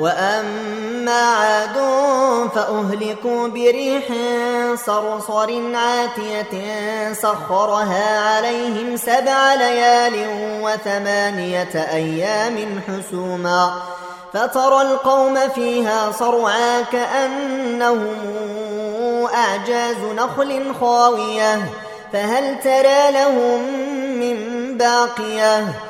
وأما عاد فأهلكوا بريح صرصر عاتية سخرها عليهم سبع ليال وثمانية أيام حسوما فترى القوم فيها صرعا كأنهم أعجاز نخل خاوية فهل ترى لهم من باقية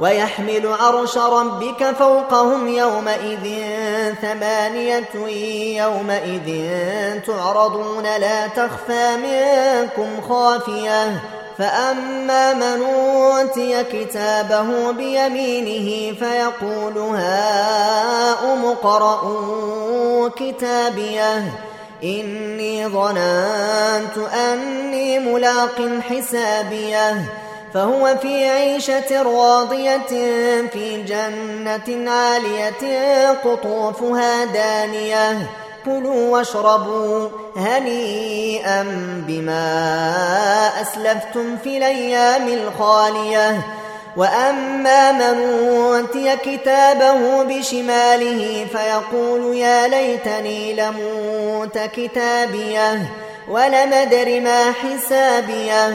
ويحمل عرش ربك فوقهم يومئذ ثمانية يومئذ تعرضون لا تخفى منكم خافية. فأما من أوتي كتابه بيمينه فيقول هاؤم اقرءوا كتابيه. إني ظننت أني ملاق حسابيه. فهو في عيشة راضية في جنة عالية قطوفها دانية. كلوا واشربوا هنيئا بما أسلفتم في الأيام الخالية. وأما من أوتي كتابه بشماله فيقول يا ليتني لموت كتابيه ولم أدر ما حسابيه.